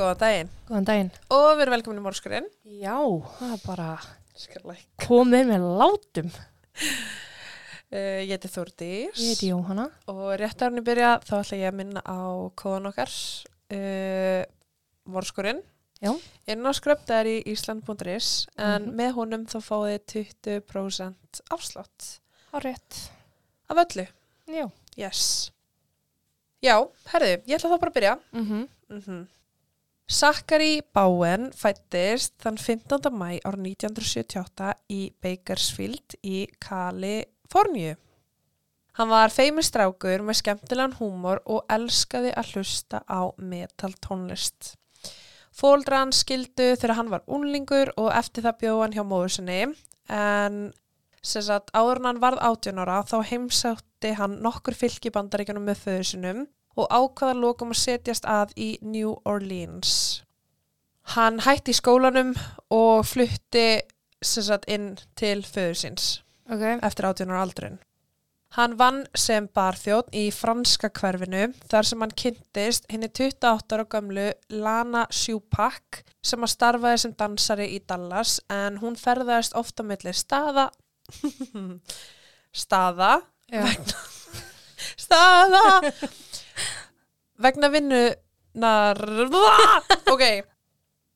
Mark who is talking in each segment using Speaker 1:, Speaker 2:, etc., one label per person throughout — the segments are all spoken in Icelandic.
Speaker 1: Góðan daginn
Speaker 2: Góðan daginn.
Speaker 1: og við erum velkomin í Mórskurinn.
Speaker 2: Já, það er bara
Speaker 1: Uh,
Speaker 2: komið með látum.
Speaker 1: ég heiti Þórdís
Speaker 2: Ég heiti Jóhanna.
Speaker 1: og rétt árni byrja þá ætla ég að minna á kóðan okkar uh, Mórskurinn.
Speaker 2: Já.
Speaker 1: Inn á skröptar í Ísland.is en
Speaker 2: Mhm.
Speaker 1: með honum þá fáið þið 20% afslátt
Speaker 2: Á rétt.
Speaker 1: af öllu.
Speaker 2: Já.
Speaker 1: Yes. Já, herðu, ég ætla þá bara að byrja.
Speaker 2: Mm -hmm.
Speaker 1: Mm Zachary Bowen fættist þann 15. mæ árið 1978 í Bakersfield í Kaliforníu. Hann var feimistrákur með skemmtilegan húmor og elskaði að hlusta á metal tónlist. Fóldra hann skildu þegar hann var unlingur og eftir það bjóð hann hjá móður sinni en áður hann varð 18 ára þá heimsátti hann nokkur fylki bandaríkjunum með föður sinum og ákvaða lokum að setjast að í New Orleans. Hann hætti í skólanum og flutti sagt inn til föður síns
Speaker 2: Ok.
Speaker 1: eftir 18 ára aldrun. Hann vann sem barþjótt í franska hverfinu þar sem hann kynntist henni 28 ára gömlu Lana Sjúpak sem að starfaði sem dansari í Dallas en hún ferðaðist ofta millir staða staða staða vegna vinnunar ok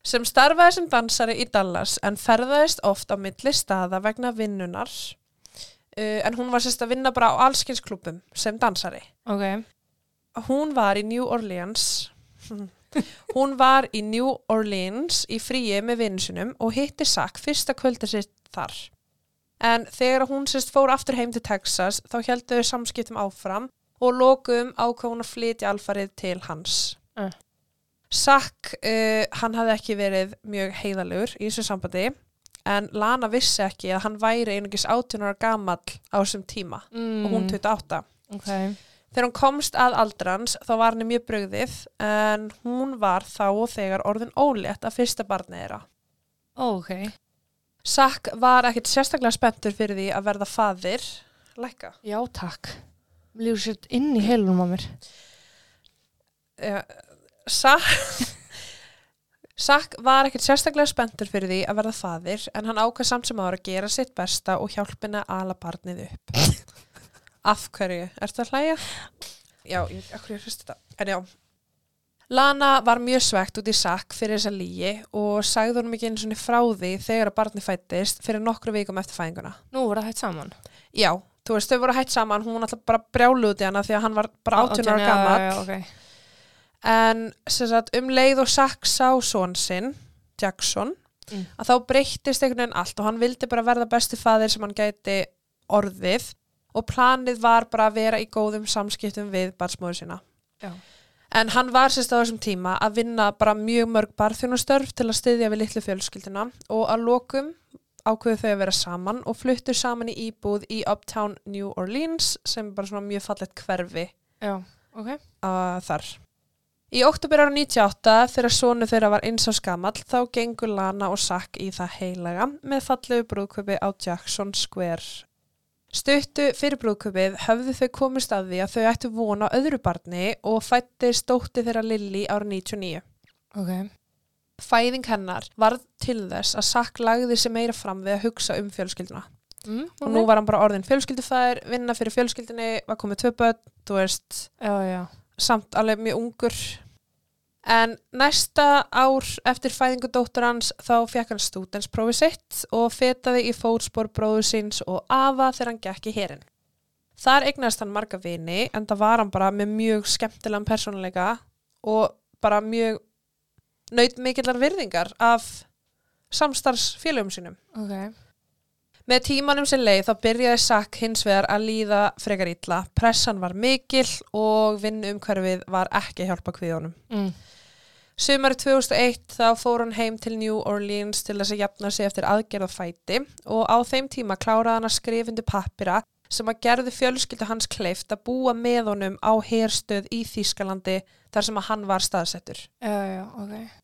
Speaker 1: sem starfaði sem dansari í Dallas en ferðaðist oft á milli staða vegna vinnunar uh, en hún var sérst að vinna bara á allskynnsklubum sem dansari
Speaker 2: Ok.
Speaker 1: hún var í New Orleans hún var í New Orleans í fríi með vinnusunum og hitti Sack fyrsta kvöldi sitt þar en þegar hún sérst fór aftur heim til Texas þá heldur þau samskiptum áfram og lokum ákvað hún að flytja alfarið til hans
Speaker 2: Uh.
Speaker 1: Sack, uh, hann hafði ekki verið mjög heiðalegur í þessu sambandi en Lana vissi ekki að hann væri einungis 18 ára gamall á þessum tíma
Speaker 2: Mm.
Speaker 1: og hún 28
Speaker 2: Ok.
Speaker 1: Þegar hún komst að aldrans þá var henni mjög brugðið en hún var þá og þegar orðin ólétt af fyrsta barnið þeirra.
Speaker 2: Ok.
Speaker 1: Sack var ekkit sérstaklega spenntur fyrir því að verða faðir. Lækka.
Speaker 2: Já, takk. Líður sér inn í heilunum á mér.
Speaker 1: Uh, Sack, Sack var ekkit sérstaklega spenntur fyrir því að verða faðir en hann ákvað samt sem ára að gera sitt besta og hjálpina ala barnið upp. Af hverju? Ertu að hlæja? Já, ég, af hverju hristi þetta? En já. Lana var mjög svegt út í Sack fyrir þessa lígi og sagði honum ekki einu svona frá því þegar að barnið fættist fyrir nokkru vikum eftir fæðinguna.
Speaker 2: Nú voru það hægt saman.
Speaker 1: Já, þú veist, þau voru hætt saman, hún var alltaf bara brjálu út í hana því að hann var bara 18 ára gammal.
Speaker 2: Já, já, ok.
Speaker 1: En sem sagt, um leið og Sack sá són sinn, Jackson,
Speaker 2: Mm.
Speaker 1: að þá breyttist einhvern veginn allt og hann vildi bara verða besti faðir sem hann gæti orðið og planið var bara að vera í góðum samskiptum við barnsmóður sína.
Speaker 2: Já.
Speaker 1: En hann var sérst á þessum tíma að vinna bara mjög mörg barþjónustörf til að styðja við litlu fjölskylduna og að lokum ákveðu þau að vera saman og fluttu saman í íbúð í Uptown New Orleans sem er bara svona mjög fallegt hverfi
Speaker 2: Já, ok.
Speaker 1: uh, þar. Í oktober ára 98 þegar sonu þeirra var eins á skamall þá gengur Lana og Sack í það heilaga með fallegu brúðköpi á Jackson Square. Stuttu fyrir brúðköpið höfðu þau komist að því að þau ættu vona öðru barni og fættist dótti þeirra Lilly ára 99.
Speaker 2: Ok.
Speaker 1: Fæðing hennar varð til þess að Sack lagði sig meira fram við að hugsa um fjölskylduna.
Speaker 2: Mm,
Speaker 1: Og nú var hann bara orðin fjölskyldufæðir, vinna fyrir fjölskyldinni, var komið tvö börn, þú veist,
Speaker 2: Já, já.
Speaker 1: samt alveg mjög ungur en næsta ár eftir fæðingu dóttur hans þá fekk hann stúdensprófi sitt og fetaði í fótspor bróður síns og afa þegar hann gekk í herin. Þar eignast hann marga vini en það var hann bara með mjög skemmtilegan persónuleika og bara mjög naut mikillar virðingar af samstarfsfélögum sínum.
Speaker 2: Ok.
Speaker 1: Með tímanum sem leið þá byrjaði Sack hins vegar að líða frekar illa. Pressan var mikil og vinnumhverfið var ekki hjálpa kviðunum.
Speaker 2: Mm.
Speaker 1: Sumari 2001 þá fór hann heim til New Orleans til þess að jafna sig eftir aðgerð og á þeim tíma kláraði hann að skrifundu pappira sem að gerði fjölskyldu hans kleift að búa með honum á herstöð í Þýskalandi þar sem að hann var staðsettur.
Speaker 2: Já, já, ok.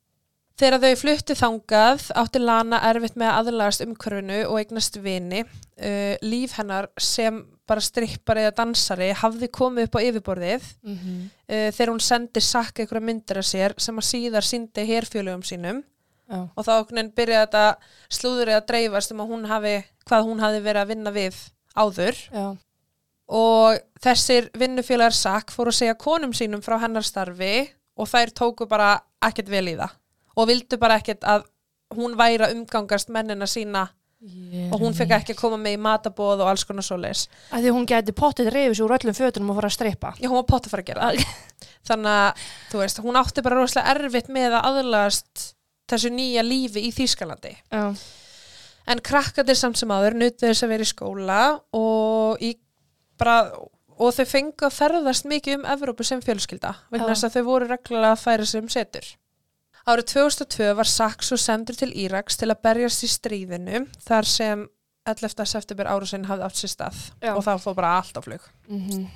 Speaker 1: Þegar þau fluttu þangað átti Lana erfitt með að aðlagast umhverfinu og eignast vini. Uh, líf hennar sem bara strippari eða dansari hafði komið upp á yfirborðið
Speaker 2: Mm -hmm.
Speaker 1: uh, þegar hún sendi sakka einhverja myndir af sér sem að síðar síndi herfjölugum sínum
Speaker 2: Já.
Speaker 1: og þá byrjaði þetta slúðurinn að dreifast um að hún hafi, hvað hún hafi verið að vinna við áður
Speaker 2: Já.
Speaker 1: og þessir vinnufélagar sakk fóru að segja konum sínum frá hennar starfi og þær tóku bara ekkert vel í það og vildu bara ekkert að hún væri að umgangast mennina sína
Speaker 2: Ég
Speaker 1: og hún fekk ekki að koma með í matabóð og alls konar svoleiðis.
Speaker 2: Að því hún gæti pottið reyfis úr öllum fötunum og fara að strippa.
Speaker 1: Já, hún var pott að fara að gera. Þannig að, þú veist, hún átti bara rosalega erfitt með að aðlagast þessu nýja lífi í Þýskalandi.
Speaker 2: Já.
Speaker 1: En krakkatir samt sem áður nutu þess að vera í skóla og, í bara, og þau fengu að ferðast mikið um Evrópu sem fjölskylda vegna þess að þau voru reglulega að færa sig um setur. Árið 2002 var Saxo sendur til Íraks til að berjast í stríðinu þar sem 11. september árusin hafði átt sér stað
Speaker 2: Já.
Speaker 1: og það fór bara allt á flug.
Speaker 2: Mm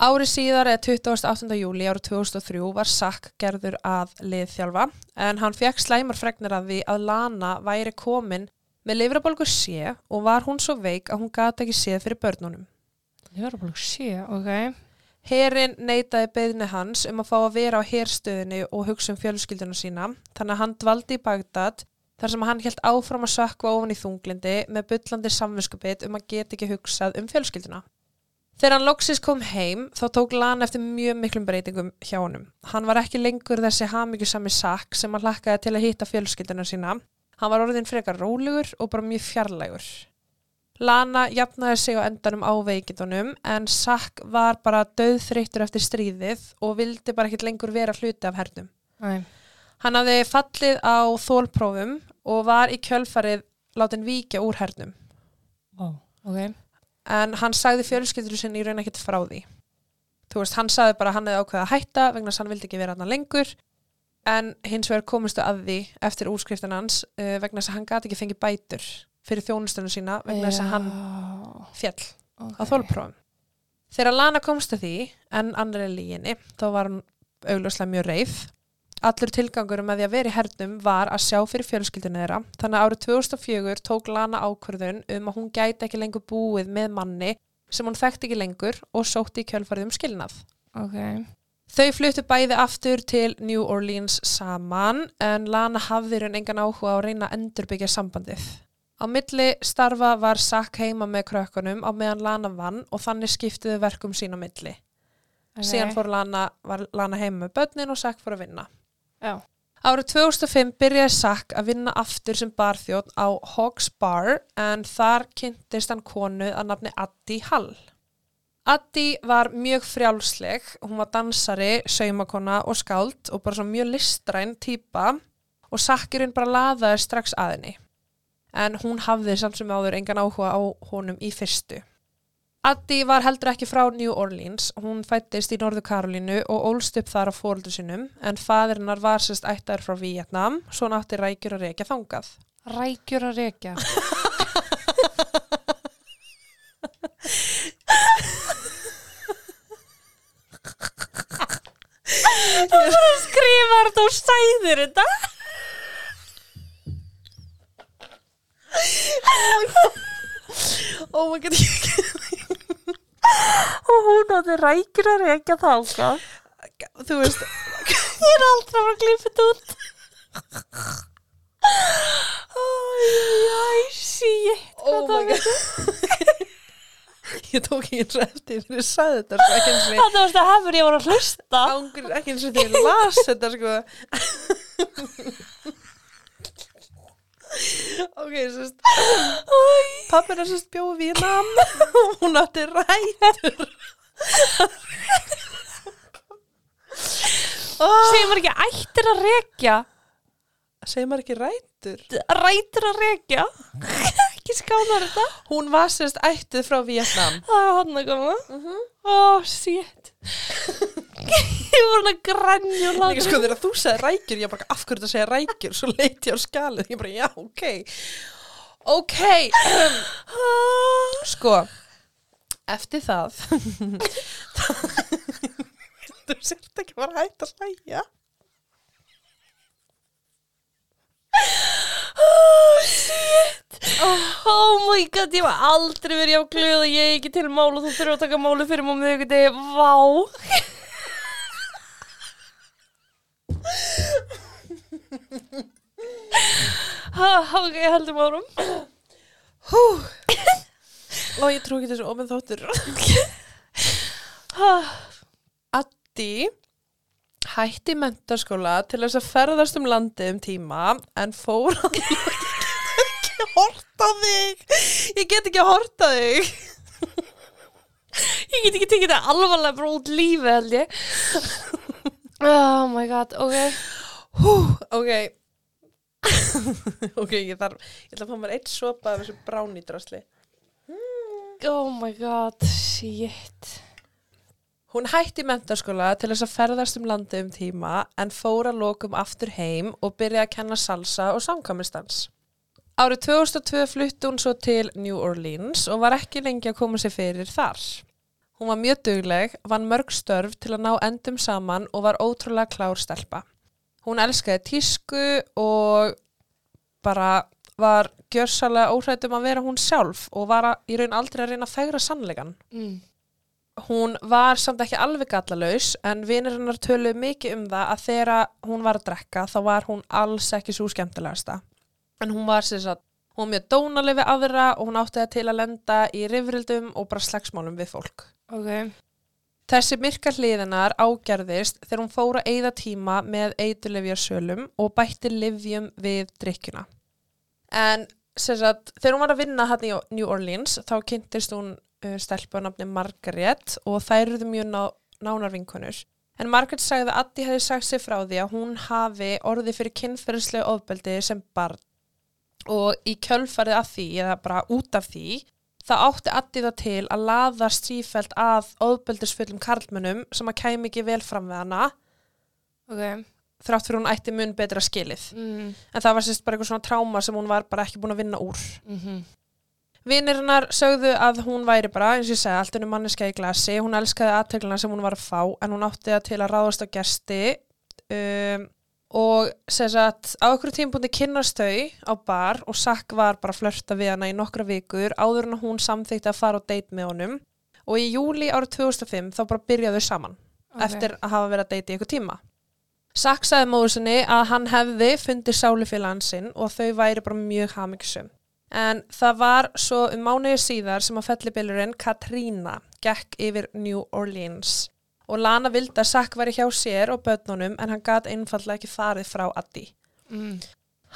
Speaker 1: Árið síðar eða 28. júli árið 2003 var Sack gerður að liðþjálfa en hann fekk slæmar fregnir af því að Lana væri komin með lifrabólgu sé og var hún svo veik að hún gati ekki séð fyrir börnunum.
Speaker 2: Að sé, ok.
Speaker 1: Herin neitaði beðni hans um að fá að vera á herstöðinni og hugsa um fjölskylduna sína þannig að hann dvaldi í Bagdad þar sem hann helt áfram að sökva ofan í þunglindi með bullandi samviskupið um að geta ekki hugsað um fjölskylduna. Þegar hann loksis kom heim þá tók Lana eftir mjög miklum breytingum hjá honum. Hann var ekki lengur þessi hamingjusami sakk sem hann lakkaði til að hitta fjölskylduna sína. Hann var orðin frekar rólegur og bara mjög fjarlægur. Lana jafnaði sig á endanum á veikindunum en Sack var bara döðþreyttur eftir stríðið og vildi bara ekkert lengur vera hluti af hernum.
Speaker 2: Æ.
Speaker 1: Hann hafði fallið á þólprófum og var í kjölfarið látin víkja úr hernum.
Speaker 2: Ó, ok.
Speaker 1: En hann sagði fjölskyldur sinni í raun ekkert frá því. Þú veist, hann sagði bara að hann hefði ákveðið að hætta vegna þess að hann vildi ekki vera hann lengur en hins vegar komistu að því eftir úrskriftin hans uh, vegna þess að hann gati ekki fengið bætur fyrir þjónustunum sína vegna þess að hann fjall
Speaker 2: okay.
Speaker 1: á þólprófum. Þegar Lana komst að því, en annar er líginni, þá var hún augljóslega mjög reið. Allur tilgangur með því að vera í hernum var að sjá fyrir fjölskyldunni þeirra. Þannig að árið 2004 tók Lana ákvörðun um að hún gæti ekki lengur búið með manni sem hún þekkti ekki lengur og sótti í kjölfarið um skilnað.
Speaker 2: Ok.
Speaker 1: Þau fluttu bæði aftur til New Orleans saman en Lana hafði raun engan áhuga á að reyna að endurbyggja sambandið. Á milli starfa var Sack heima með krökkunum á meðan Lana vann og þannig skiptiðu verkum sín á milli.
Speaker 2: okay.
Speaker 1: Síðan fór Lana, var Lana heima með börnin og Sack fór að vinna.
Speaker 2: Já.
Speaker 1: Árið 2005 byrjaði Sack að vinna aftur sem barþjótt á Hawks Bar en þar kynntist hann konu að nafni Addi Hall. Addi var mjög frjálsleg, hún var dansari, saumakona og skáld og bara svo mjög listræn típa og Sackirinn bara laðaði strax að henni. En hún hafði samt sem áður engan áhuga á honum í fyrstu. Addi var heldur ekki frá New Orleans, hún fættist í Norðu Karolínu og ólst upp þar á fóröldu sinum en fadrinnar var sérst ættar frá Vietnam, svo nátti rækjur að reykja þangað.
Speaker 2: Rækjur að rekja. Skrifar þú sæðir þetta?
Speaker 1: Oh my god, ég
Speaker 2: Og hún átti rækjur að rekja þáka.
Speaker 1: Þú veist,
Speaker 2: Ég er aldrei að klippa þetta út. Æj, shit.
Speaker 1: oh my god Ég tók ekki eins og eftir þegar ég sagði þetta sko, ekki eins og
Speaker 2: Þetta varst að hefur ég var að hlusta.
Speaker 1: ángur, ekki eins og þegar ég las þetta sko Ok, sérst Pappir er sérst bjóð Vínam og hún átti rætur
Speaker 2: Segir maður ekki ættir að rekja?
Speaker 1: Segir maður ekki rætur?
Speaker 2: Rætur að rekja? ekki skánar þetta?
Speaker 1: Hún var sérst ættuð frá Vietnam
Speaker 2: Það er hann að koma.
Speaker 1: Mhm.
Speaker 2: Ó, shit. ég voru hann að grænja og láta.
Speaker 1: sko þegar þú sagði rækjur, ég bara af hverju þetta segja rækjur, svo leiti ég á skalið, ég bara já, ok, ok, sko, eftir það, þú sért ekki bara hægt að hlæja,
Speaker 2: Oh, shit. Oh my god, ég var aldrei verið á glöð og ég er ekki til mál og þú þurfur að taka máli fyrir um þau Vá. Ok, heldum árum.
Speaker 1: Hú. Og ég trú ekki þessu ofin þáttur. Addi hætti mentaskóla til þess að ferðast um landið um tíma en fór að ég get ekki að horta þig. Ég get ekki að horta þig.
Speaker 2: Ég get ekki tekið þetta alvarlega út lífi held ég. Oh my god, ok.
Speaker 1: Hú, ok. ok, ég þarf, ég ætla að fá mér eitt sopa af þessu bránýdrasli.
Speaker 2: Oh my god, shit.
Speaker 1: Hún hætti mentaskóla til þess að ferðast um landið um tíma en fór að lokum aftur heim og byrjaði að kenna salsa og samkvæmistans. Árið 2002 flutti hún svo til New Orleans og var ekki lengi að koma sér fyrir þar. Hún var mjög dugleg, vann mörg störf til að ná endum saman og var ótrúlega klár stelpa. Hún elskaði tísku og bara var gjörsalega óhrættum að vera hún sjálf og var að, í raun aldrei að reyna að fegra sannleikan.
Speaker 2: Mm.
Speaker 1: Hún var samt ekki alveg gallalaus en vinir hennar töluðu mikið um það að þegar hún var að drekka þá var hún alls ekki svo skemmtilegasta. En hún var sér satt, hún var mjög dónaleg við aðra og hún átti það til að lenda í rifrildum og bara slagsmálum við fólk.
Speaker 2: Ok.
Speaker 1: Þessi myrka hliðinar ágerðist þegar hún fór að eyða tíma með eidulefjarsölum og bætti livjum við drikkjuna. En sagt, þegar hún var að vinna hann í New Orleans þá kynntist hún uh, stelpu á nafni Margaret og þær eruðu mjög ná, nánar vinkonur. En Margaret sagði að Addi hefði sagt sér frá því að hún hafi orðið fyrir kynferðislega ofbeldi sem barn og í kjölfarið af því eða bara út af því þá átti Addi það til að laða strífelt að ofbeldisfullum karlmönnum sem að kæmi ekki vel fram við hana
Speaker 2: Ok.
Speaker 1: þrátt fyrir hún ætti mun betra skilið.
Speaker 2: Mm.
Speaker 1: En það var sérst bara eitthvað svona tráma sem hún var bara ekki búin að vinna úr.
Speaker 2: Mm
Speaker 1: Vinirnar sögðu að hún væri bara, eins og ég segi, allt unni manneska í glasi. Hún elskaði aðteglina sem hún var að fá en hún átti það til að ráðast á gesti um, og sérst að á okkur tímpúndi kynnast þau á bar og Sack var bara að flörta við hana í nokkra vikur áður en hún samþykti að fara á date með honum og í júli árið 2005 þá bara byrjaðu saman
Speaker 2: Ok.
Speaker 1: eftir að hafa verið að deiti í eitthvað tíma. Sack sagði móður sinni að hann hefði fundið sálufélagann sinn og þau væri bara mjög hamingsum. En það var svo um mánuði síðar sem að fellibillurinn Katrína gekk yfir New Orleans og Lana vildi að Sack væri hjá sér og börnunum en hann gat einfallega ekki farið frá Addi.
Speaker 2: Mm.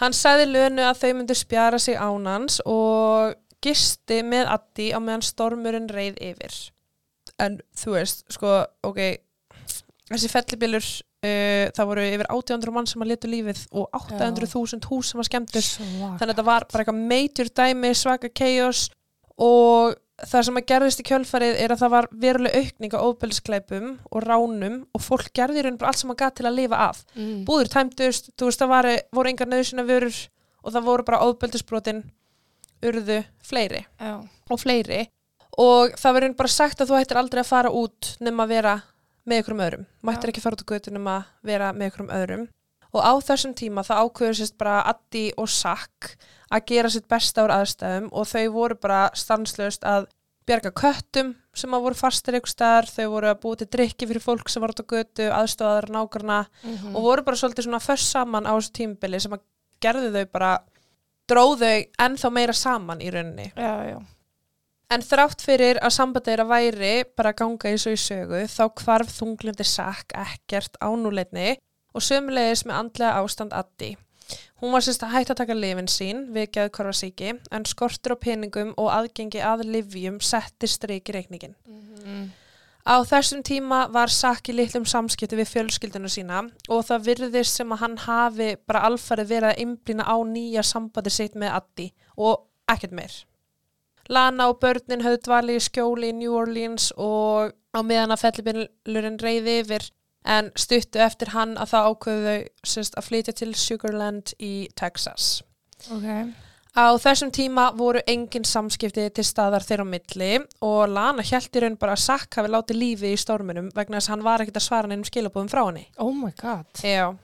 Speaker 1: Hann sagði lönu að þau myndu spjara sig ánans og gisti með Addi á meðan stormurinn reið yfir. En þú veist, sko, ok, þessi fellibillur, uh, það voru yfir 800 mann sem að letu lífið og 800.000 hús sem að skemmtust.
Speaker 2: Svaka.
Speaker 1: Þannig að þetta var bara eitthvað major dæmi, svaka chaos og það sem að gerðist í kjölfarið er að það var veruleg aukning á óbelskleipum og ránum og fólk gerði í raun bara allt sem að gat til að lifa af.
Speaker 2: Mm.
Speaker 1: búður tæmdust, þú veist það var, voru engar nöðsina vörur og það voru bara óðbeldisbrotin urðu fleiri
Speaker 2: Já.
Speaker 1: og fleiri. Og það verður bara sagt að þú hættir aldrei að fara út nema að vera með ykkur um öðrum. Mættir ekki fara út á götu nema að vera með ykkur um öðrum og á þessum tíma það ákveður sérst bara Addi og Sack að gera sitt besta úr aðstæðum og þau voru bara stanslöst að bjarga köttum sem að voru fastir ykkur staðar, þau voru að búið til drikki fyrir fólk sem var út á götu, aðstofaðar nágrana
Speaker 2: Mm.
Speaker 1: og voru bara svolítið svona föss saman á þessu tímabili sem að gerðu þau bara dróðu þau ennþá meira saman í rauninni.
Speaker 2: Já, já.
Speaker 1: En þrátt fyrir að sambandi þeirra væri bara að ganga eins og í sögu þá hvarf þunglindi sakk ekkert ánúleitni og sömulegis með andlega ástand Addi. Hún var sérst að hætta að taka lifin sín við geðkvarfasíki en skortur á peningum og aðgengi að livjum setti streik í reikningin.
Speaker 2: Mm.
Speaker 1: Á þessum tíma var Saki litlum samskipti við fjölskylduna sína og það virðist sem að hann hafi bara alfarið verið að einblýna á nýja sambandi sitt með Addi og ekkert meir. Lana og börnin höfðu dvalið í skjóli í New Orleans og á meðan að fellibillurinn reyði yfir en stuttu eftir hann að það ákveðu þau að flytja til Sugarland í Texas.
Speaker 2: Ok.
Speaker 1: Á þessum tíma voru engin samskipti til staðar þeirra á milli og Lana hjælti raun bara að Sack hafi látið lífi í storminum vegna þess að hann var ekkert að svara neinum skilabúðum frá henni.
Speaker 2: Oh my god.
Speaker 1: Já.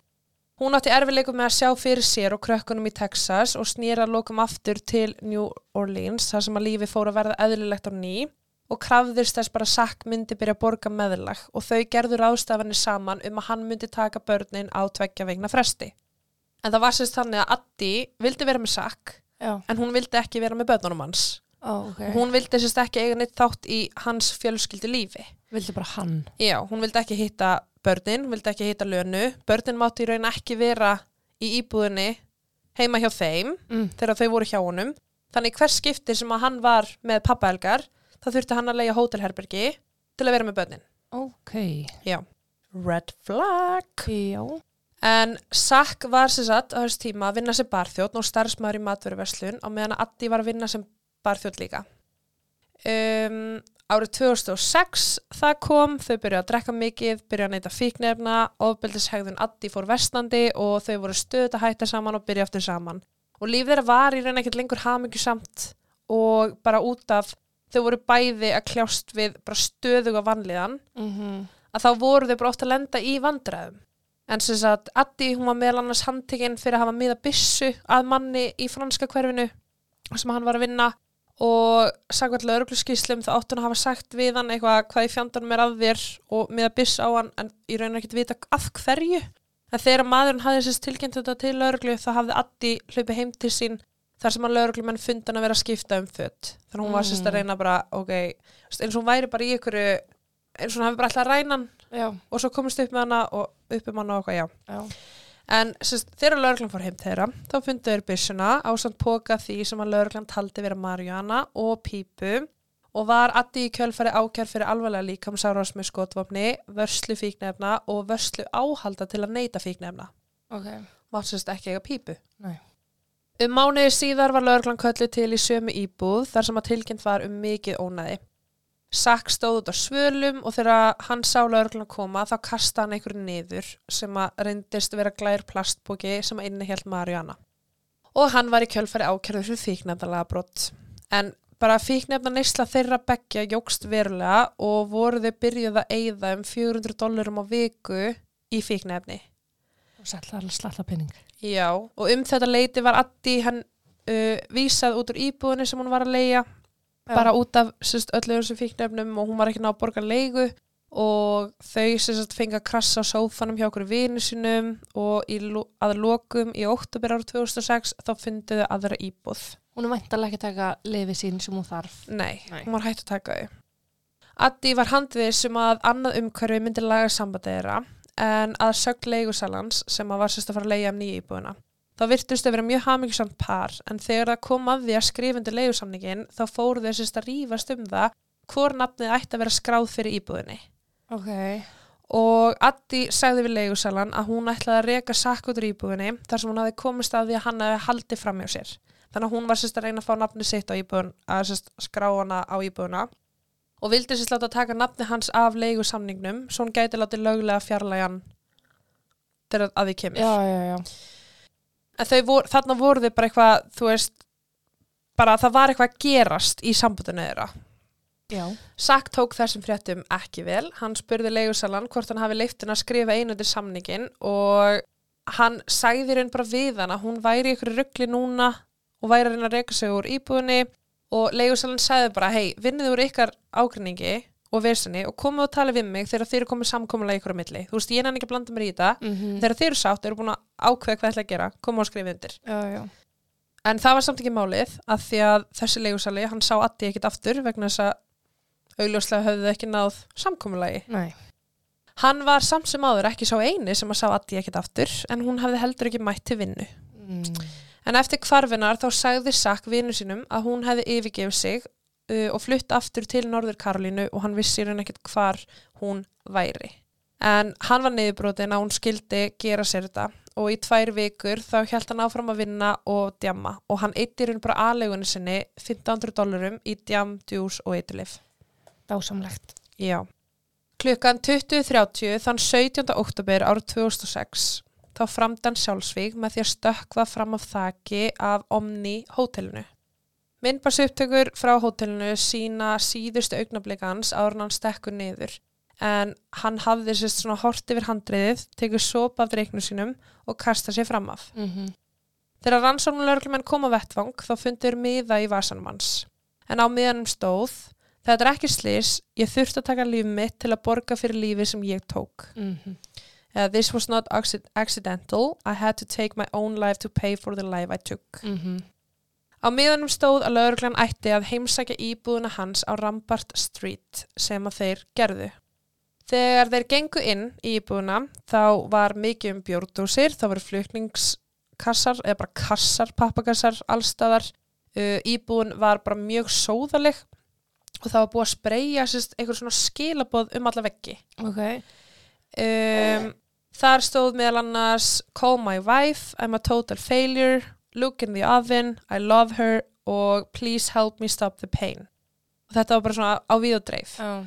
Speaker 1: Hún átti erfileikum með að sjá fyrir sér og krökkunum í Texas og snýra lokum aftur til New Orleans þar sem að lífi fór að verða eðlilegt á ný og krafðist þess bara Sack myndi byrja að borga meðlag og þau gerður ástafanir saman um að hann myndi taka börnin á tveggja vegna fresti. En það var sérst þannig að Addi vildi vera með Sack
Speaker 2: Já,
Speaker 1: en hún vildi ekki vera með börnunum hans.
Speaker 2: ó, ok.
Speaker 1: Og hún vildi sérst ekki eiga neitt þátt í hans fjölskyldu lífi.
Speaker 2: vildi bara hann.
Speaker 1: Já, hún vildi ekki hitta börnin, hún vildi ekki hitta lönu. Börnin mátti í raun ekki vera í íbúðinni heima hjá þeim
Speaker 2: Mm.
Speaker 1: þegar þau voru hjá honum. Þannig hvers skipti sem að hann var með pappaelgar, þá þurfti hann að leia hótelherbergi til að vera með börnin.
Speaker 2: Ok.
Speaker 1: Já. Red flag.
Speaker 2: Já.
Speaker 1: En Sack var sem sagt á þess tíma að vinna sem barþjótt og starfsmæður í matveruverslun á meðan að Addi var að vinna sem barþjótt líka. Um, árið 2006 það kom, þau byrjuðu að drekka mikið, byrjuðu að neyta fíknefna, ofbeldishegðun Addi fór vestandi og þau voru stöðut að hætta saman og byrja aftur saman. Og líf þeirra var í raun ekkert lengur hamingjusamt og bara út af þau voru bæði að kljást við bara stöðuga vanlíðan
Speaker 2: Mm
Speaker 1: að þá voru þau bara oft að lenda í vandræðum. En sem sagt, Addi, hún var meðal annars handtekinn fyrir að hafa miða byssu að manni í franska hverfinu sem hann var að vinna og sagði lögregluskíslum þá átti hann að hafa sagt við hann eitthvað hvað í fjandanum er að þér og miða byssu á hann en í raun ekki vita af hverju. En þegar maðurinn hafði sérst tilkynnt þetta til lögreglu þá hafði Addi hlaupið heim til sín þar sem að lögreglumenn fundi hann að vera að skipta um fött. Þannig hún var sérst að reyna bara, ok, eins og hún væri bara í einhverju, eins og hún hafi bara alltaf rænan
Speaker 2: Já.
Speaker 1: og svo komist upp með hana og upp um hana og eitthvað, já.
Speaker 2: Já.
Speaker 1: En sérst, þegar lögreglan fór heim þeirra, þá fundu þeir byssuna á samt póka því sem að lögreglan taldi vera Marjana og Pípu og var Addi í kjölfæri ákjær fyrir alvarlega líkamsárás með skotvopni, vörslu fíknefna og vörslu áhalda til að neyta fíknefna.
Speaker 2: Ok.
Speaker 1: Mátt sérst ekki eiga Pípu.
Speaker 2: Nei.
Speaker 1: Um mánuði síðar var lögreglan kölluð til í sömu íbúð þar sem að tilkynnt var um mikið ónæði. Sack stóð út á svölum og þegar hann sá lögreglan koma þá kasta hann einhverju niður sem að reyndist vera glær plastbóki sem að innihjalt Mariana. Og hann var í kjölfæri ákjörður fyrir fíknefnalega brott. En bara fíknefna neysla þeirra beggja jógst verulega og voru þau byrjuð að eyða um 400 dólarum á viku í fíknefni.
Speaker 2: Og sætla alveg slalla penning.
Speaker 1: Já, og um þetta leiti var Addi hann uh, vísað út úr íbúðinni sem hún var að leia bara út af sérst, öllu þessum fíknefnum og hún var ekki ná að borga leigu og þau sérst, fengi að krassa á sófanum hjá okkur vinu sinum og lo- að lokum í óttubir ára 2006 þá funduðu aðra íbúð.
Speaker 2: Hún er væntalega ekki að taka lifi sín sem hún þarf.
Speaker 1: Nei,
Speaker 2: Nei.
Speaker 1: hún var hægt að taka þau. Addi var handvið sem að annað umhverfi myndi laga sambandi þeirra en að sögn leigusalans sem að var sérst að fara að leiga um nýja íbúðina. Þá virtust þau vera mjög hamingjusamt par en þegar það kom að því að skrifundi leigusamningin þá fóru þau sérst að rífast um það hvor nafnið ætti að vera skráð fyrir íbúðinni.
Speaker 2: Ok.
Speaker 1: Og Addi sagði við leigusalan að hún ætlaði að reka sakk út úr íbúðinni þar sem hún hafi komist að því að hann hafi haldið fram hjá sér. Þannig að hún var sérst að reyna að fá nafnið sitt á íbúðin, að sérst skrá hana á íbúðina og vildi sérst láta taka nafnið hans af leigusamningnum svo hún gæti látið löglega fjarlægan þegar að því kemur.
Speaker 2: Já, já, já.
Speaker 1: En voru, þarna voru þau bara eitthvað, þú veist, bara það var eitthvað að gerast í sambundinu þeirra.
Speaker 2: Já.
Speaker 1: Sack tók þessum fréttum ekki vel. Hann spurði leigusalan hvort hann hafi leift henn að skrifa einu til samningin og hann sagði raun bara við hann að hún væri ykkur ruggli núna og væri að reyna að reyka sig úr íbúðinni og leigusalan sagði bara, hei, vinnið úr ykkar ágrinningi og versinni og komið og tala við mig þegar þeir eru komið samkomulega ykkur á milli. Þú veist, ég nenni ekki að blanda mér í þetta.
Speaker 2: Mm
Speaker 1: Þegar þeir eru sátt, eru búin að ákveða hvað ætla að gera, koma og skrifa undir.
Speaker 2: Já, já.
Speaker 1: En það var samt ekki málið að því að þessi leigusali, hann sá Addi ekkit aftur vegna þess að augljóslega höfðu þau ekki náð samkomulagi.
Speaker 2: Nei.
Speaker 1: Hann var samt sem áður ekki sá eini sem að sá Addi ekkit aftur en hún hafði heldur ekki mætt til vinnu.
Speaker 2: Mm.
Speaker 1: En eftir kvarfinar þá sagði Sack vinnu sínum að hún hefði yfirgefið sig uh, og flutt aftur til Norður Karolínu og hann vissi hann ekkit hvar hún væri. En hann var niðurbrotin að hún skildi gera sér þetta og í tvær vikur þá held hann áfram að vinna og djamma og hann eittir hún bara aðlegunni sinni 1500 dólarum í djam, djús og eiturlif.
Speaker 2: Dásamlegt.
Speaker 1: Já. Klukkan 20.30 þann 17. oktober árið 2006 þá framdann sjálfsvík með því að stökkva fram af þaki af Omni hótelinu. Myndbars upptökur frá hótelinu sína síðustu augnablikans áður en hann stekkur niður en hann hafði sérst svona hort yfir handriðið, tekið sopa af reiknum sínum og kasta sér fram af.
Speaker 2: Mhm.
Speaker 1: Þegar rannsóknulörglumenn kom á vettvang þá fundur miða í vasanum hans. En á miðanum stóð, þetta er ekki slis, ég þurfti að taka líf mitt til að borga fyrir lífi sem ég tók.
Speaker 2: Mhm.
Speaker 1: Uh, this was not acci- accidental, I had to take my own life to pay for the life I took.
Speaker 2: Mhm.
Speaker 1: Á miðanum stóð að lögreglan ætti að heimsækja íbúðuna hans á Rambart Street sem að þeir gerðu. Þegar þeir gengu inn í íbúðuna þá var mikið um bjórdósir, þá voru flutningskassar eða bara kassar, pappakassar, allstaðar. Uh, íbúðun var bara mjög sóðaleg og það var búið að spreyja einhver svona skilaboð um alla veggi.
Speaker 2: Ok.
Speaker 1: Um, þar stóð meðal annars Call my wife, I'm a total failure Look in the oven, I love her og Please help me stop the pain og þetta var bara svona á við og dreif
Speaker 2: Já.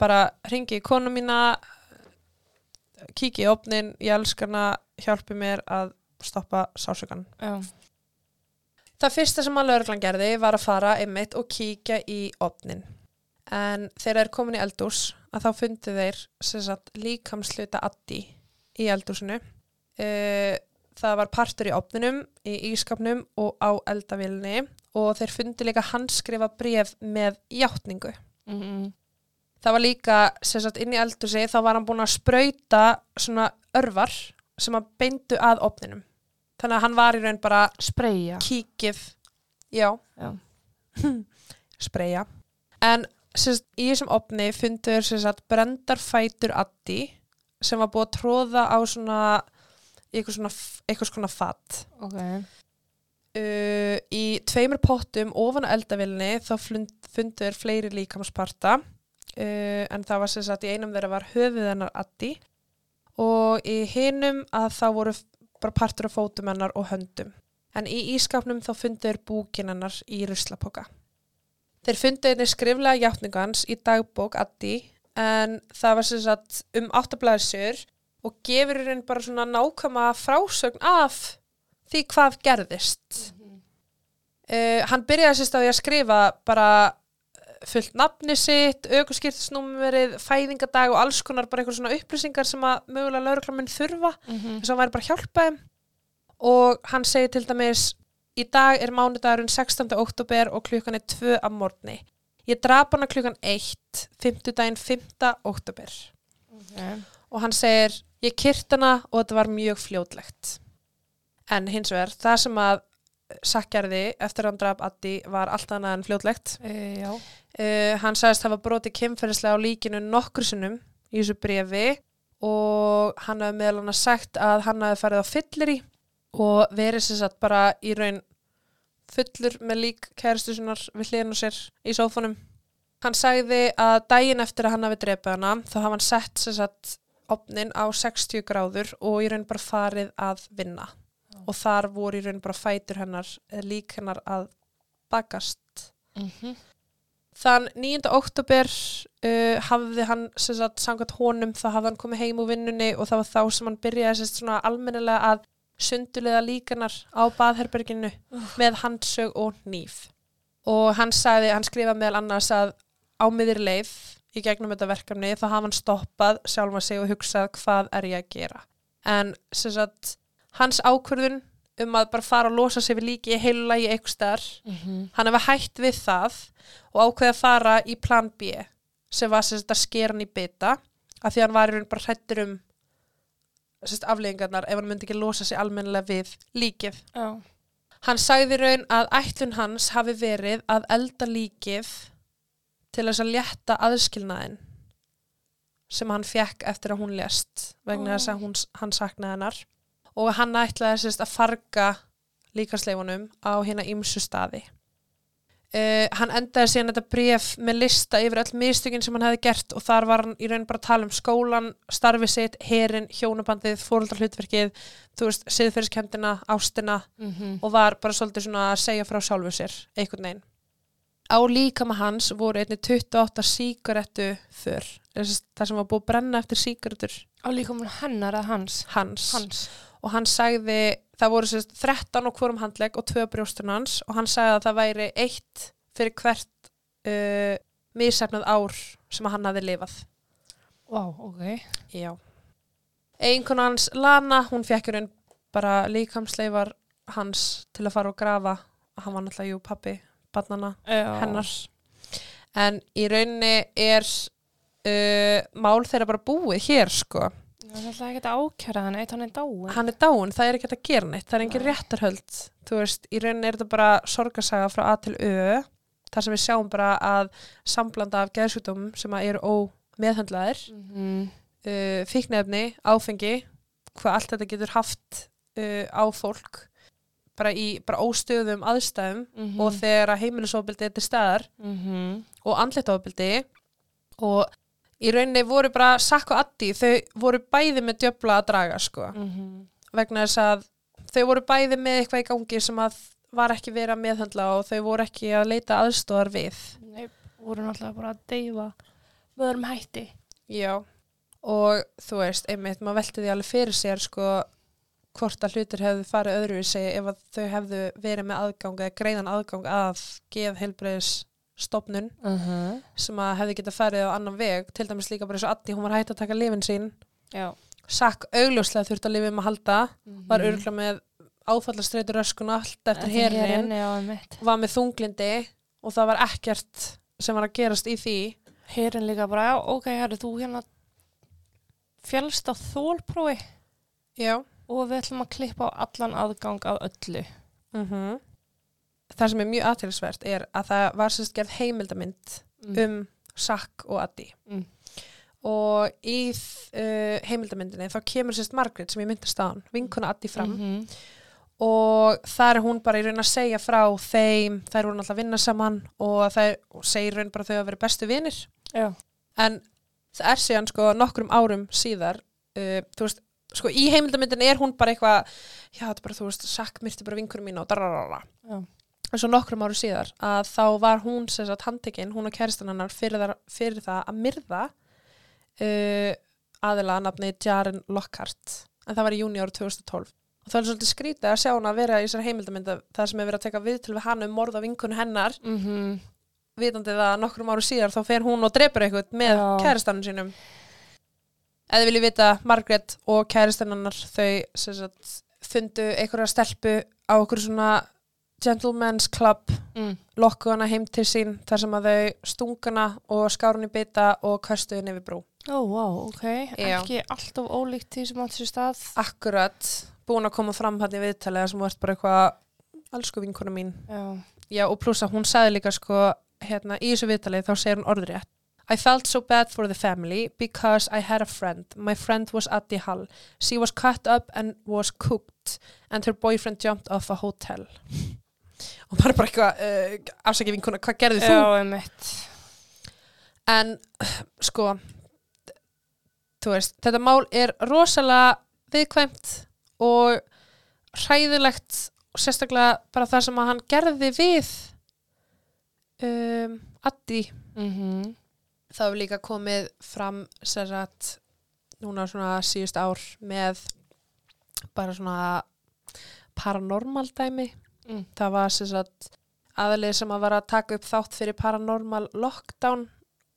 Speaker 1: bara ringi í konu mína kíki í opnin ég elskar hana, hjálpi mér að stoppa sásökan
Speaker 2: Já.
Speaker 1: Það fyrsta sem að lögreglan gerði var að fara einmitt og kíkja í opnin. En þegar þeir komin í eldús að þá fundu þeir sagt, líkamsluta addi í eldúsinu. Uh, það var partur í opninum, í ískapnum og á eldavílni og þeir fundu líka handskrifa bref með játningu.
Speaker 2: Mhm.
Speaker 1: Það var líka, sagt, inn í eldúsi þá var hann búin að sprauta svona örvar sem að beindu að opninum. Þannig að hann var í raun bara
Speaker 2: Spreyja.
Speaker 1: kíkið já,
Speaker 2: Já.
Speaker 1: spreyja en sérst, í þessum opni fundur sérst, brendar fætur addi sem var búið að tróða á svona eitthvað svona, eitthvað svona fatt
Speaker 2: Ok.
Speaker 1: uh, í tveimur pottum ofan á eldavilni þá fundur fleiri líkamsparta uh, en það var sérst, í einum þeirra var höfuð hennar addi og í hinum að það voru bara partur af fótum hennar og höndum. En í ískapnum þá fundu þeir búkin hennar í ruslapoka. Þeir fundu einnig skriflega játningans í dagbók Addi en það var sem sagt um áttablaðisur og gefur raun bara svona nákvæma frásögn af því hvað gerðist. Uh, hann byrjaði sérst á því að skrifa bara fullt nafni sitt, aukurskiptisnúmerið, fæðingadag og alls konar bara eitthvað svona upplýsingar sem að mögulega lauruglaminn þurfa
Speaker 2: Mhm.
Speaker 1: þess að hann væri bara að hjálpa þeim og hann segir til dæmis í dag er mánudagurinn 16. oktober og klukkan er 2 af morgni ég drap hana klukkan 1 fimmtudaginn 5. oktober
Speaker 2: Ok.
Speaker 1: og hann segir ég kyrt hana og þetta var mjög fljótlegt en hins vegar það sem að sakjarði eftir að hann draf Addi var allt annað en fljótlegt
Speaker 2: E, já.
Speaker 1: Uh, hann sagðist hafa brotið kynferðislega á líkinu nokkur sinnum í þessu brefi og hann hafði meðal hann sagt að hann hafði farið á fyllir í og verið sér satt bara í raun fullur með lík kæristu sinnar við hliðin á sér í sófanum. Hann sagði að daginn eftir að hann hafi drepið hana þá hafa hann sett sér satt opnin á 60 gráður og í raun bara farið að vinna og þar voru í raun bara fætur hennar eða lík hennar að bakast.
Speaker 2: Mhm.
Speaker 1: Þann 9. oktober uh, hafði hann, sem sagt, samkvæmt honum, þá hafði hann komið heim úr vinnunni og það var þá sem hann byrjaði sérst svona almennilega að sundulega líkanar á baðherberginu með handsög og nýf. Og hann sagði, hann skrifaði meðal annars að á miðir leið í gegnum þetta verkefni þá hafa hann stoppað sjálfa sig og hugsað hvað er ég að gera. En sem sagt, hans ákvörðun um að bara fara og losa sig við líki í heilu lagi eitthvað starf
Speaker 2: Mhm.
Speaker 1: hann hefði hætt við það og ákveði að fara í plan B sem var sérst að skera hann í bita af því að hann var í raun bara hrættur um sérst afleggingarnar ef hann myndi ekki losa sig almennilega við líkið.
Speaker 2: Já.
Speaker 1: Hann sagði raun að ætlun hans hafi verið að elda líkið til þess að létta aðskilnaðin sem hann fekk eftir að hún lést vegna þess að hún, hann saknaði hennar og hann ætlaði sérst að farga líkansleifunum á hérna ýmsu staði. Uh, hann endaði síðan þetta bréf með lista yfir öll mistökin sem hann hefði gert og þar var hann í raun bara að tala um skólan, starfið sitt, herin, hjónabandið, fóröldarhlutverkið, þú veist, siðferðiskendina, ástina
Speaker 2: Mhm.
Speaker 1: og var bara svolítið svona að segja frá sjálfu sér, einhvern veginn. Á líkama hans voru einni 28 sígarettu fyrr, það sem var búið að brenna eftir sígarettur
Speaker 2: Á líka mun hennar að hans.
Speaker 1: hans.
Speaker 2: Hans.
Speaker 1: og hann sagði, það voru sérst 13 á hvorum handlegg og tvö brjóstun hans og hann sagði að það væri eitt fyrir hvert uh, missefnað ár sem hann hafi lifað.
Speaker 2: Vá, ok.
Speaker 1: Já. Einkona hans Lana, hún fekk raun bara líkamsleifar hans til að fara og grafa. Hann var náttúrulega, jú, pappi, barnana,
Speaker 2: Já.
Speaker 1: hennar. En í rauninni er uh, mál þeirra bara búið hér, sko.
Speaker 2: Það er alltaf ekki að ákjæra hann, eitt hann er dáin.
Speaker 1: Hann er dáin, það er ekki að gera neitt, það er engin réttarhöld. Þú veist, í rauninni er þetta bara sorgarsaga frá A til Ö, þar sem við sjáum bara að samblanda af geðsjúdómum sem að eru ómeðhandlaðir
Speaker 2: Mm
Speaker 1: uh, fíknefni, áfengi hvað allt þetta getur haft uh, á fólk bara í bara óstöðum aðstæðum
Speaker 2: -hmm.
Speaker 1: og þegar heimilisofbildi er til staðar
Speaker 2: mm
Speaker 1: og andlitofbildi og í rauninni voru bara Sakk og Addi, þau voru bæði með djöfla að draga sko
Speaker 2: -hmm.
Speaker 1: vegna þess að þau voru bæði með eitthvað í gangi sem að var ekki verið að meðhandla og þau voru ekki að leita aðstóðar við
Speaker 2: Nei, voru náttúrulega bara að deyfa með öðrum hætti.
Speaker 1: Já, og þú veist, einmitt, maður velti því alveg fyrir sér sko hvort að hlutir hefðu farið öðruvísi ef að þau hefðu verið með aðgang eða greiðan aðgang að geð heilbreyðis stopnun
Speaker 2: Uh -huh.
Speaker 1: sem að hefði getað farið á annan veg til dæmis líka bara eins og Addi, hún var hægt að taka lifin sín
Speaker 2: Já.
Speaker 1: Sakk augljóslega þurft að lifið með að halda var
Speaker 2: Mhm.
Speaker 1: örgulega með áfallastreitur öskun allt eftir
Speaker 2: einmitt.
Speaker 1: var með þunglindi og það var ekkert sem var að gerast í því
Speaker 2: Herin líka bara, já, ok, herri, þú hérna fjálst á þólprófi
Speaker 1: Já
Speaker 2: og við ætlum að klippa á allan aðgang af öllu.
Speaker 1: mm Það sem er mjög aðtilsvert er að það var sérst gerð heimildamind um Sakk og Addi
Speaker 2: Mm.
Speaker 1: og í uh, heimildamindinni þá kemur sérst Margaret sem ég myndast á hann, vinkona Addi fram
Speaker 2: -hmm.
Speaker 1: og það er hún bara í raun að segja frá þeim, þær voru náttúrulega að vinna saman og það segir raun bara þau að vera bestu vinir
Speaker 2: Já.
Speaker 1: en það er síðan sko nokkrum árum síðar uh, þú veist, sko í heimildamindinni er hún bara eitthvað, já þetta er bara þú veist Sakk myrti bara vinkunum mín og dararara En svo nokkrum árum síðar að þá var hún sagt handtekinn, hún og kæristan hennar fyrir, þar, fyrir það að myrða uh, aðila að nafni Jaren Lockhart en það var í júni árið 2012 og það er svolítið skrítið að sjá hana að vera í þessar heimildamynda það sem er verið að teka viðtöl við hann um morð á vinkun hennar
Speaker 2: Mm -hmm.
Speaker 1: vitandi það að nokkrum árum síðar þá fer hún og drepur eitthvað með
Speaker 2: Já.
Speaker 1: kæristanum sínum eða viljið vita Margaret og kæristannar þau sem sagt, fundu einhverja stelpu á okkur svona gentleman's club
Speaker 2: Mm.
Speaker 1: lokku hana heim til sín þar sem að þau stungana og skárun í bita og kastuðu nefið brú.
Speaker 2: Ó, vá, ok.
Speaker 1: Já.
Speaker 2: Ekki alltof ólíkt því sem átt sér stað.
Speaker 1: Akkurat, búin að koma fram hann í viðtalið sem vart bara eitthvað elsku vinkona mín.
Speaker 2: Já.
Speaker 1: Já, og pluss að hún sagði líka sko, hérna, í þessu viðtalið þá segir hún orðrétt. I felt so bad for the family because I had a friend. My friend was Addi Hall. She was cut up and was cooked and her boyfriend jumped off a hotel. Og bara bara eitthvað, uh, afsækja vinkona, hvað gerði þú?
Speaker 2: Já, einmitt.
Speaker 1: En sko, þú veist, þetta mál er rosalega viðkvæmt og hræðilegt og sérstaklega bara það sem að hann gerði við um, Addi.
Speaker 2: Mm
Speaker 1: Það hefur líka komið fram sér að núna svona síðust ár með bara svona paranormal dæmi.
Speaker 2: Mm.
Speaker 1: Það var sér að aðalið sem að var að taka upp þátt fyrir paranormal lockdown.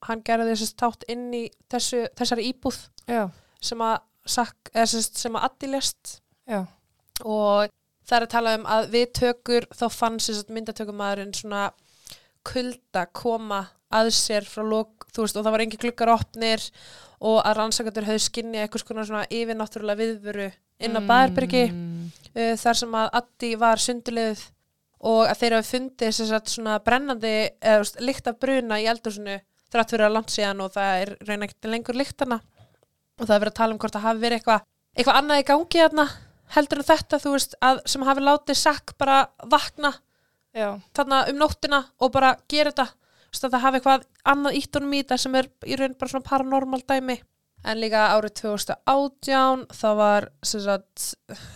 Speaker 1: Hann gerði þessi þátt inn í þessu, þessari íbúð
Speaker 2: Já.
Speaker 1: sem að, sak, eða, sem sagt, sem að Addi lest
Speaker 2: Já.
Speaker 1: og það er að tala um að við tökur þá fann sagt myndatökumæðurinn svona kulda koma að sér frá lok, þú veist, og það var engin glukkar opnir og að rannsakandur höfðu skinni eitthvað svona svona yfirnáttúrulega viðvöru inn á mm. Bæðarbyrgi uh, þar sem að Addi var sundulið og að þeir hafa fundið sagt svona brennandi eða lykt af bruna í eldursinu þrátt fyrir að langt síðan og það er reyna ekkert lengur lyktana og það er verið að tala um hvort það hafi verið eitthvað eitthvað annað í gangi þarna heldur en þetta, þú veist, að, sem hafi látið sakk bara vakna
Speaker 2: Já.
Speaker 1: þarna um nóttina og bara gera þetta það hafi eitthvað annað ítt honum í þetta sem er í raun bara svona paranormal dæmi en líka árið 2018 það var sagt,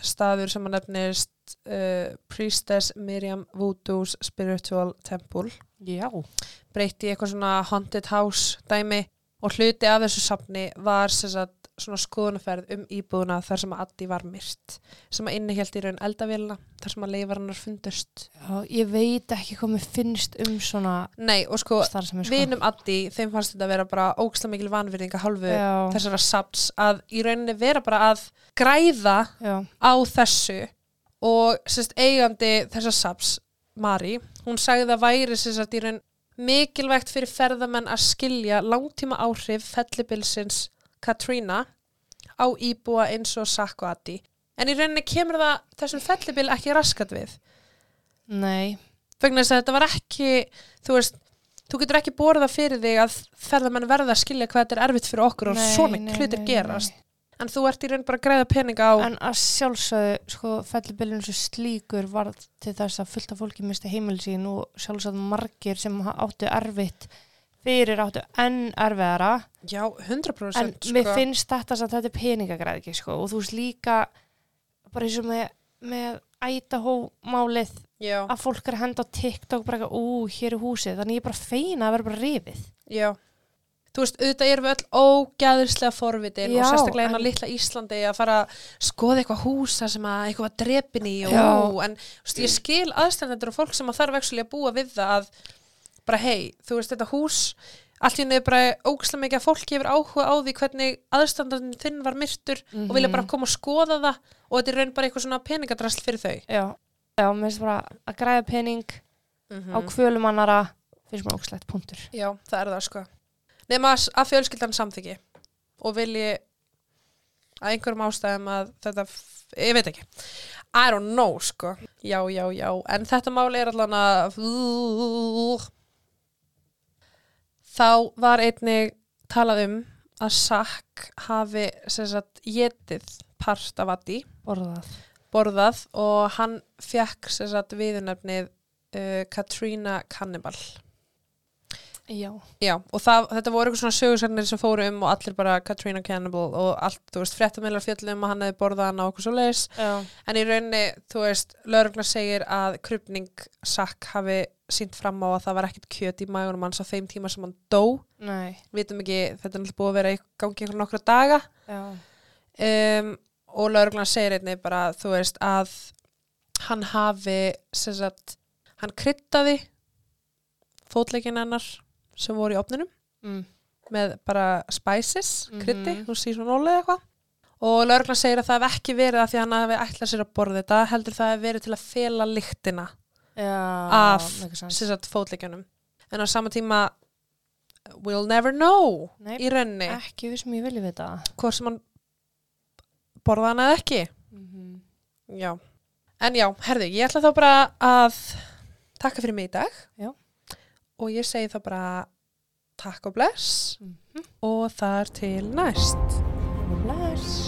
Speaker 1: staður sem að nefnist uh, Priestess Miriam Voodoo's Spiritual Temple
Speaker 2: Já.
Speaker 1: breytti í eitthvað svona haunted house dæmi og hluti af þessu safni var sagt svona skoðunarferð um íbúðuna þar sem að Addi var myrt sem að innihjalt í raun eldavélina þar sem að leifar hennar fundust.
Speaker 2: Já, ég veit ekki hvað mér finnst um svona
Speaker 1: Nei, og sko,
Speaker 2: sko.
Speaker 1: vinum Addi þeim fannst þetta að vera bara ógsla mikil vanvirðinga hálfu
Speaker 2: Já,
Speaker 1: þessara saps að í rauninni vera bara að græða
Speaker 2: já,
Speaker 1: á þessu og sérst eigandi þessa saps, Mari, hún sagði að væri sérst í raun mikilvægt fyrir ferðamenn að skilja langtíma áhrif fellibilsins Katrina á íbúa eins og Sakko Addi. En í rauninni kemur það þessum fellibil ekki raskat við.
Speaker 2: nei
Speaker 1: Vegna þess að þetta var ekki, þú veist, þú getur ekki borða fyrir þig að ferðamenn verða að skilja hvað þetta er erfitt fyrir okkur og
Speaker 2: Nei,
Speaker 1: svona
Speaker 2: nei,
Speaker 1: hlutir
Speaker 2: nei,
Speaker 1: gerast. En þú ert í raun bara að græða peninga á...
Speaker 2: En að sjálfsögðu, sko, fellibillin svo slíkur var til þess að fullta fólki misti heimil sín og sjálfsögðu margir sem áttu erfitt fyrir áttu enn erfiðara.
Speaker 1: Já, 100%
Speaker 2: en
Speaker 1: sko.
Speaker 2: mér finnst þetta að þetta er peningagræðiki sko. Og þú veist líka bara eins og með, með ætahómálið
Speaker 1: Já,
Speaker 2: að fólk er að henda á TikTok bara eitthvað, ú, hér er húsið. Þannig ég er bara feina að vera bara rifið.
Speaker 1: Já. Þú veist, auðvitað erum við öll ógæðislega forvitin
Speaker 2: Já,
Speaker 1: og sérstaklega hérna
Speaker 2: en-
Speaker 1: litla Íslandi að fara að skoða eitthvað húsa sem að eitthvað var drepin í og ú, en þú veist, ég skil aðstændendur og fólk sem að þarf ekki að búa við það að bara hei, þú veist, þetta hús allt í henni er bara ógæðslega mikið að fólki hefur áhuga á því hvernig aðstændandinn þinn var myrtur og vilja bara koma og skoða það og þetta er raun bara eitthvað svona peningadrasl fyrir þau.
Speaker 2: Já, já, mér finnst bara að græða pening
Speaker 1: Mm
Speaker 2: á kvölum annara finnst mér ógslegt punktur
Speaker 1: Já, það er það sko. Nefna að, fjölskyldan samþyggi og vilji að einhverjum ástæðum að þetta, ég veit ekki. I don't know sko. Já, já, já. En þetta máli er allan að þá var einnig talað um að Sack hafi sagt getið part af Addi.
Speaker 2: Borðað.
Speaker 1: Borðað og hann fekk viðunefnið uh, Katrina Cannibal.
Speaker 2: Já,
Speaker 1: Já, og það, þetta voru eitthvað svona sögursagnir sem fóru um og allir bara Katrina Cannibal og allt, þú veist, fréttamillar fjöllum og hann hefði borðað hann á okkur svo leis
Speaker 2: já,
Speaker 1: en í rauninni, þú veist, lögregla segir að krupning Sack hafi sínt fram á að það var ekkert kjöt í magunum hans á þeim tíma sem hann dó.
Speaker 2: Nei.
Speaker 1: Vitum ekki, þetta er náttúrulega búið að vera í gangi einhver nokkra daga. Um, og lögreglan segir einnig bara, þú veist, að hann hafi sagt, hann kryttaði fótleikin hennar sem voru í opninum
Speaker 2: mm.
Speaker 1: með bara spices,
Speaker 2: Mhm.
Speaker 1: krytti, þú sé svona ólið eitthvað. Og lögreglan segir að það hef ekki verið að því hann hafi ætlað sér að borða þetta heldur það hef verið til að fela lyktina.
Speaker 2: já
Speaker 1: Af- sagt fótleikjunum. En á sama tíma we'll never know
Speaker 2: Nei,
Speaker 1: í rauninni.
Speaker 2: ekki við sem ég vilja vita.
Speaker 1: Hvort sem hann borða hann eða ekki.
Speaker 2: Mm -hmm.
Speaker 1: já. en já, herðu, ég ætla þá bara að takka fyrir mig í dag.
Speaker 2: Já.
Speaker 1: og ég segi þá bara takk og bless.
Speaker 2: Mhm.
Speaker 1: og þar til næst.
Speaker 2: Bless